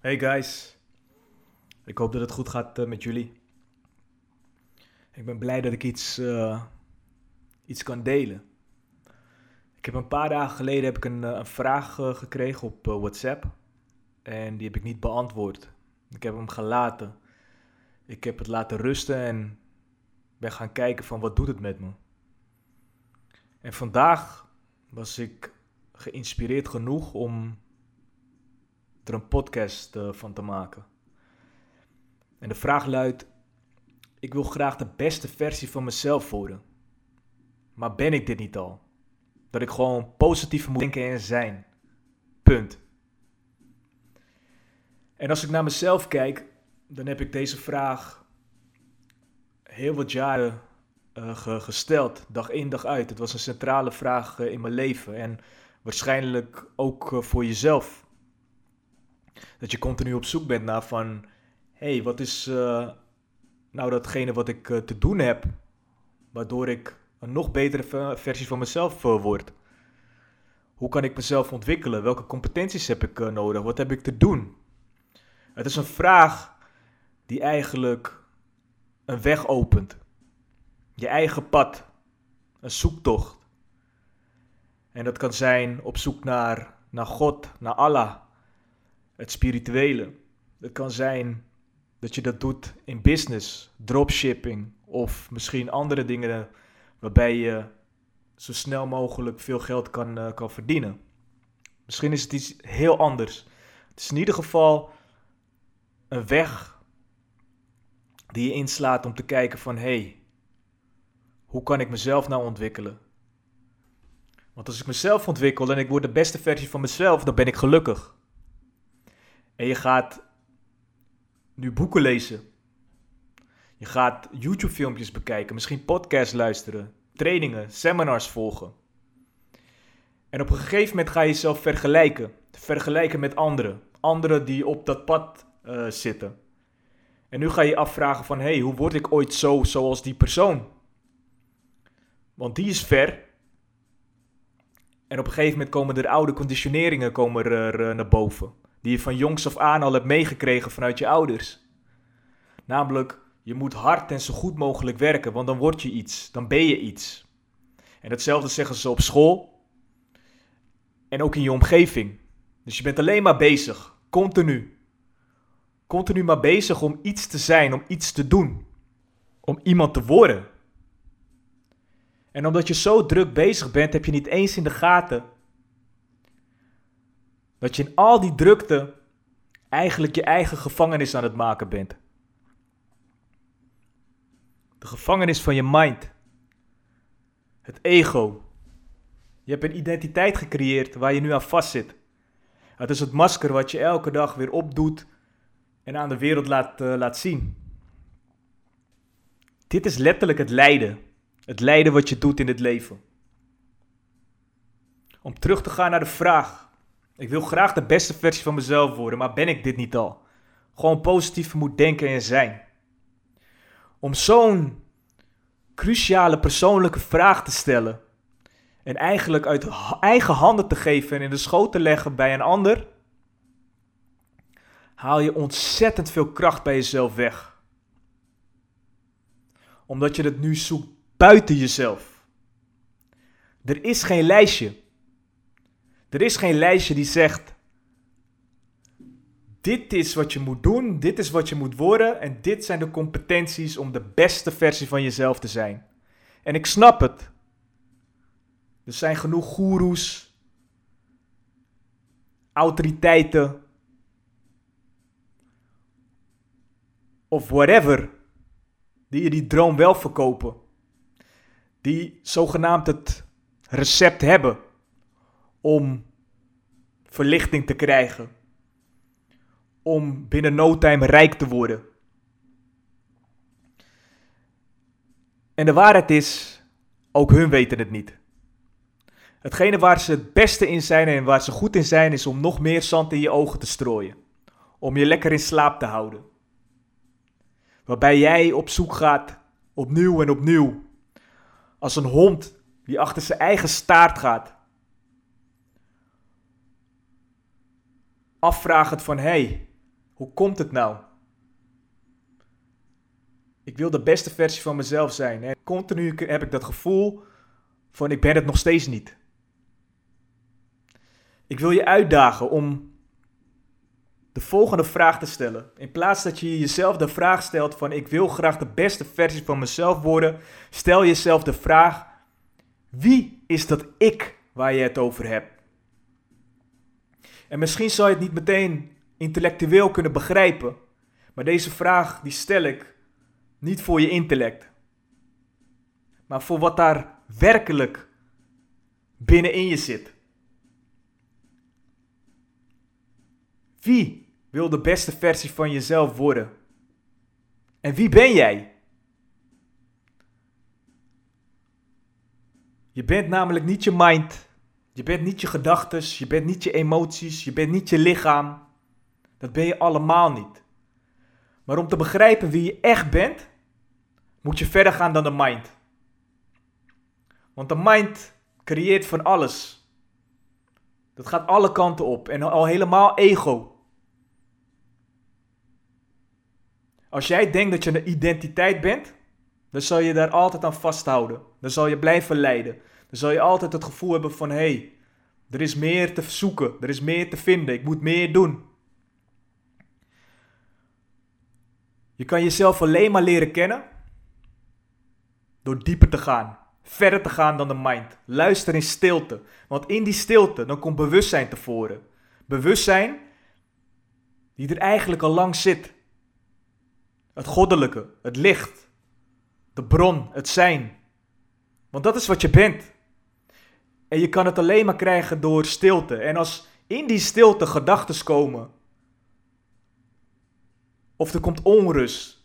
Hey guys, ik hoop dat het goed gaat eh, met jullie. Ik ben blij dat ik iets, eh, iets kan delen. Ik heb een paar dagen geleden heb ik een, eh, een vraag gekregen op WhatsApp en die heb ik niet beantwoord. Ik heb hem gelaten. Ik heb het laten rusten en ben gaan kijken van wat doet het met me. En vandaag was ik geïnspireerd genoeg om er een podcast eh, van te maken. En de vraag luidt: ik wil graag de beste versie van mezelf worden. Maar ben ik dit niet al? Dat ik gewoon positief moet denken en zijn. Punt. En als ik naar mezelf kijk, dan heb ik deze vraag heel wat jaren eh, ge- gesteld, dag in dag uit. Het was een centrale vraag eh, in mijn leven en waarschijnlijk ook voor jezelf. Dat je continu op zoek bent naar van, hé, hey, wat is eh, nou datgene wat ik eh, te doen heb, waardoor ik een nog betere ver- versie van mezelf eh, word? Hoe kan ik mezelf ontwikkelen? Welke competenties heb ik nodig? Wat heb ik te doen? Het is een vraag die eigenlijk een weg opent. Je eigen pad. Een zoektocht. En dat kan zijn op zoek naar, naar God, naar Allah. Het spirituele. Het kan zijn dat je dat doet in business, dropshipping of misschien andere dingen waarbij je zo snel mogelijk veel geld kan, eh, kan verdienen. Misschien is het iets heel anders. Het is in ieder geval een weg die je inslaat om te kijken van hé, hey, hoe kan ik mezelf nou ontwikkelen? Want als ik mezelf ontwikkel en ik word de beste versie van mezelf, dan ben ik gelukkig. En je gaat nu boeken lezen. Je gaat YouTube-filmpjes bekijken, misschien podcasts luisteren, trainingen, seminars volgen. En op een gegeven moment ga je jezelf vergelijken. Vergelijken met anderen. Anderen die op dat pad eh, zitten. En nu ga je je afvragen van, hé, hey, hoe word ik ooit zo zoals die persoon? Want die is ver. En op een gegeven moment komen er oude conditioneringen komen er, eh, naar boven. Die je van jongs af aan al hebt meegekregen vanuit je ouders. Namelijk, je moet hard en zo goed mogelijk werken, want dan word je iets. Dan ben je iets. En hetzelfde zeggen ze op school. En ook in je omgeving. Dus je bent alleen maar bezig. Continu. Continu maar bezig om iets te zijn, om iets te doen. Om iemand te worden. En omdat je zo druk bezig bent, heb je niet eens in de gaten dat je in al die drukte eigenlijk je eigen gevangenis aan het maken bent. De gevangenis van je mind. Het ego. Je hebt een identiteit gecreëerd waar je nu aan vastzit. Het is het masker wat je elke dag weer opdoet en aan de wereld laat, eh, laat zien. Dit is letterlijk het lijden. Het lijden wat je doet in het leven. Om terug te gaan naar de vraag. Ik wil graag de beste versie van mezelf worden, maar ben ik dit niet al? Gewoon positief moet denken en zijn. Om zo'n cruciale persoonlijke vraag te stellen. En eigenlijk uit eigen handen te geven en in de schoot te leggen bij een ander. Haal je ontzettend veel kracht bij jezelf weg. Omdat je het nu zoekt buiten jezelf. Er is geen lijstje. Er is geen lijstje die zegt: dit is wat je moet doen, dit is wat je moet worden en dit zijn de competenties om de beste versie van jezelf te zijn. En ik snap het. Er zijn genoeg goeroes, autoriteiten of whatever die je die droom wel verkopen. Die zogenaamd het recept hebben om verlichting te krijgen. Om binnen no time rijk te worden. En de waarheid is, ook hun weten het niet. Hetgene waar ze het beste in zijn en waar ze goed in zijn, is om nog meer zand in je ogen te strooien. Om je lekker in slaap te houden. Waarbij jij op zoek gaat, opnieuw en opnieuw. Als een hond die achter zijn eigen staart gaat. Afvragend van, hey, Hoe komt het nou? Ik wil de beste versie van mezelf zijn. En continu heb ik dat gevoel van ik ben het nog steeds niet. Ik wil je uitdagen om de volgende vraag te stellen. In plaats dat je jezelf de vraag stelt van ik wil graag de beste versie van mezelf worden, stel jezelf de vraag wie is dat ik waar je het over hebt? En misschien zou je het niet meteen intellectueel kunnen begrijpen, maar deze vraag die stel ik niet voor je intellect, maar voor wat daar werkelijk binnenin je zit. Wie wil de beste versie van jezelf worden? En wie ben jij? Je bent namelijk niet je mind. Je bent niet je gedachten. Je bent niet je emoties. Je bent niet je lichaam. Dat ben je allemaal niet. Maar om te begrijpen wie je echt bent, moet je verder gaan dan de mind. Want de mind creëert van alles. Dat gaat alle kanten op en al helemaal ego. Als jij denkt dat je een identiteit bent, dan zal je daar altijd aan vasthouden. Dan zal je blijven lijden. Dan zal je altijd het gevoel hebben van hé, hey, er is meer te zoeken, er is meer te vinden, ik moet meer doen. Je kan jezelf alleen maar leren kennen door dieper te gaan, verder te gaan dan de mind. Luister in stilte, want in die stilte dan komt bewustzijn tevoren. Bewustzijn die er eigenlijk al lang zit. Het goddelijke, het licht, de bron, het zijn. Want dat is wat je bent. En je kan het alleen maar krijgen door stilte. En als in die stilte gedachten komen, of er komt onrust,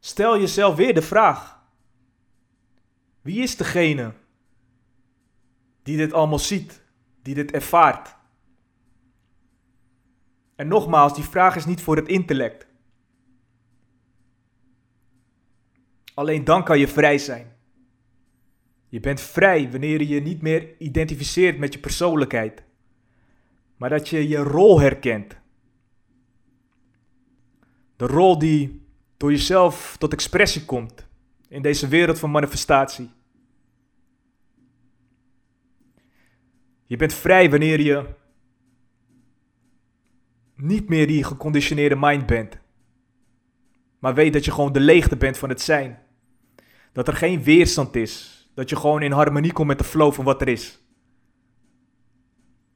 stel jezelf weer de vraag: wie is degene die dit allemaal ziet, die dit ervaart? En nogmaals, die vraag is niet voor het intellect. Alleen dan kan je vrij zijn. Je bent vrij wanneer je je niet meer identificeert met je persoonlijkheid, maar dat je je rol herkent. De rol die door jezelf tot expressie komt in deze wereld van manifestatie. Je bent vrij wanneer je niet meer die geconditioneerde mind bent, maar weet dat je gewoon de leegte bent van het zijn. Dat er geen weerstand is. Dat je gewoon in harmonie komt met de flow van wat er is.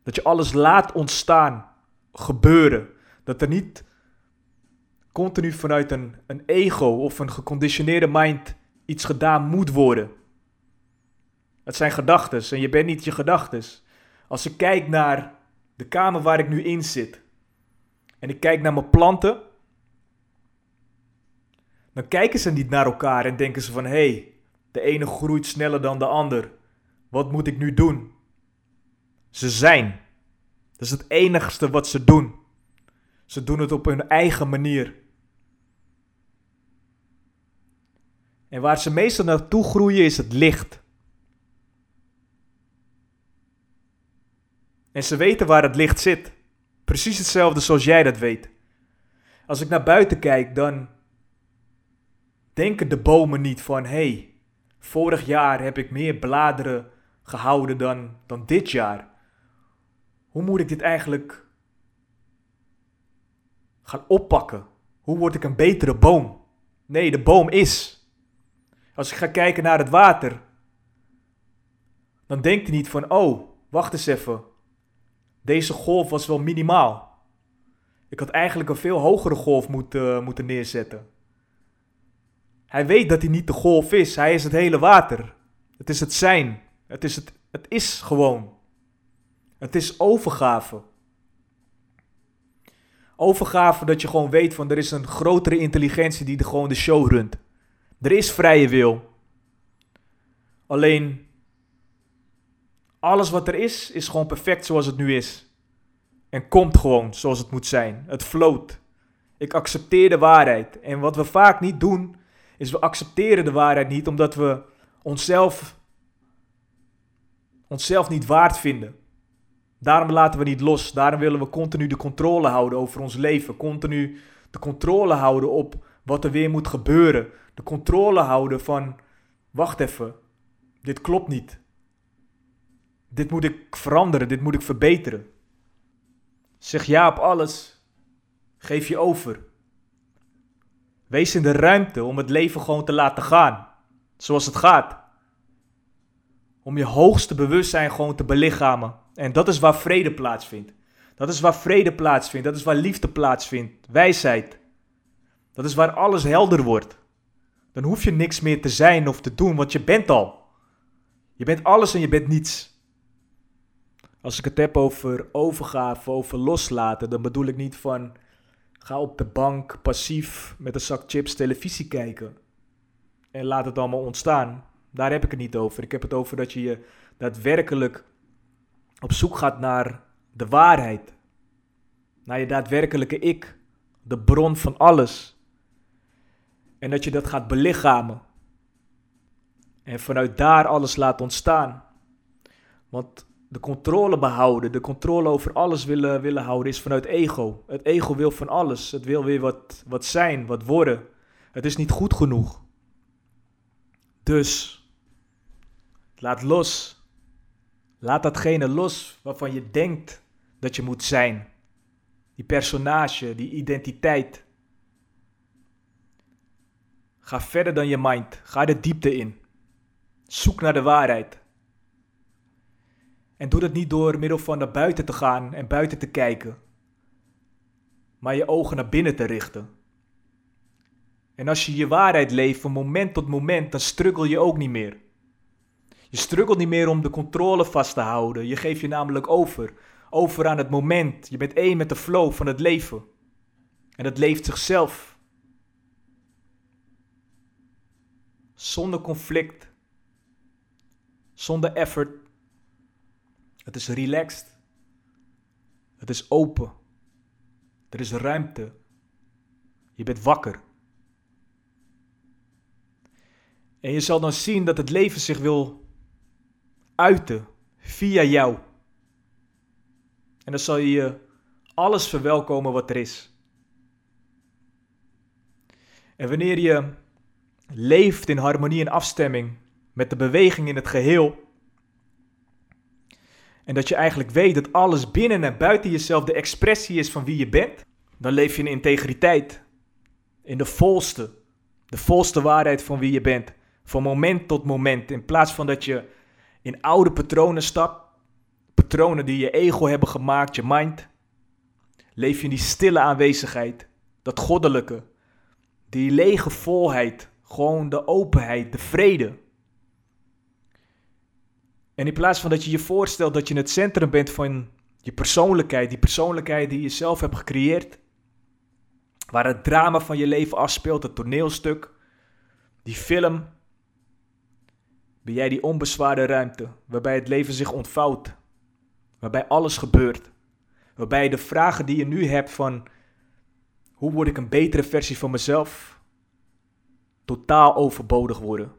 Dat je alles laat ontstaan, gebeuren. Dat er niet continu vanuit een, een ego of een geconditioneerde mind iets gedaan moet worden. Het zijn gedachten en je bent niet je gedachten. Als ik kijk naar de kamer waar ik nu in zit en ik kijk naar mijn planten, dan kijken ze niet naar elkaar en denken ze van hé, hey, de ene groeit sneller dan de ander. Wat moet ik nu doen? Ze zijn. Dat is het enigste wat ze doen. Ze doen het op hun eigen manier. En waar ze meestal naartoe groeien is het licht. En ze weten waar het licht zit. Precies hetzelfde zoals jij dat weet. Als ik naar buiten kijk, dan denken de bomen niet van hé, hey, vorig jaar heb ik meer bladeren gehouden dan, dan dit jaar. Hoe moet ik dit eigenlijk gaan oppakken? Hoe word ik een betere boom? Nee, de boom is. Als ik ga kijken naar het water, dan denkt hij niet van, oh, wacht eens even. Deze golf was wel minimaal. Ik had eigenlijk een veel hogere golf moeten, moeten neerzetten. Hij weet dat hij niet de golf is. Hij is het hele water. Het is het zijn. Het is, het, het is gewoon. Het is overgave. Overgave dat je gewoon weet van er is een grotere intelligentie die de, gewoon de show runt. Er is vrije wil. Alleen alles wat er is, is gewoon perfect zoals het nu is. En komt gewoon zoals het moet zijn. Het float. Ik accepteer de waarheid. En wat we vaak niet doen, is we accepteren de waarheid niet omdat we onszelf, onszelf niet waard vinden. Daarom laten we niet los. Daarom willen we continu de controle houden over ons leven. Continu de controle houden op wat er weer moet gebeuren. De controle houden van, wacht even, dit klopt niet. Dit moet ik veranderen, dit moet ik verbeteren. Zeg ja op alles. Geef je over. Wees in de ruimte om het leven gewoon te laten gaan. Zoals het gaat. Om je hoogste bewustzijn gewoon te belichamen. En dat is waar vrede plaatsvindt. Dat is waar vrede plaatsvindt. Dat is waar liefde plaatsvindt. Wijsheid. Dat is waar alles helder wordt. Dan hoef je niks meer te zijn of te doen, want je bent al. Je bent alles en je bent niets. Als ik het heb over overgave, over loslaten, dan bedoel ik niet van ga op de bank passief met een zak chips televisie kijken en laat het allemaal ontstaan. Daar heb ik het niet over. Ik heb het over dat je je daadwerkelijk op zoek gaat naar de waarheid. Naar je daadwerkelijke ik, de bron van alles. En dat je dat gaat belichamen. En vanuit daar alles laat ontstaan. Want de controle behouden, de controle over alles willen, willen houden, is vanuit ego. Het ego wil van alles. Het wil weer wat, wat zijn, wat worden. Het is niet goed genoeg. Dus, laat los. Laat datgene los waarvan je denkt dat je moet zijn. Die personage, die identiteit. Ga verder dan je mind. Ga de diepte in. Zoek naar de waarheid. En doe dat niet door middel van naar buiten te gaan en buiten te kijken, maar je ogen naar binnen te richten. En als je je waarheid leeft van moment tot moment, dan struggle je ook niet meer. Je struggelt niet meer om de controle vast te houden. Je geeft je namelijk over. Over aan het moment. Je bent één met de flow van het leven. En het leeft zichzelf. Zonder conflict. Zonder effort. Het is relaxed. Het is open. Er is ruimte. Je bent wakker. En je zal dan zien dat het leven zich wil uiten via jou. En dan zal je alles verwelkomen wat er is. En wanneer je leeft in harmonie en afstemming met de beweging in het geheel, en dat je eigenlijk weet dat alles binnen en buiten jezelf de expressie is van wie je bent, dan leef je in integriteit. In de volste, de volste waarheid van wie je bent. Van moment tot moment. In plaats van dat je in oude patronen stapt, patronen die je ego hebben gemaakt, je mind, leef je in die stille aanwezigheid, dat goddelijke, die lege volheid, gewoon de openheid, de vrede. En in plaats van dat je je voorstelt dat je het centrum bent van je persoonlijkheid, die persoonlijkheid die je zelf hebt gecreëerd, waar het drama van je leven afspeelt, het toneelstuk, die film, ben jij die onbezwaarde ruimte waarbij het leven zich ontvouwt, waarbij alles gebeurt, waarbij de vragen die je nu hebt van hoe word ik een betere versie van mezelf, totaal overbodig worden.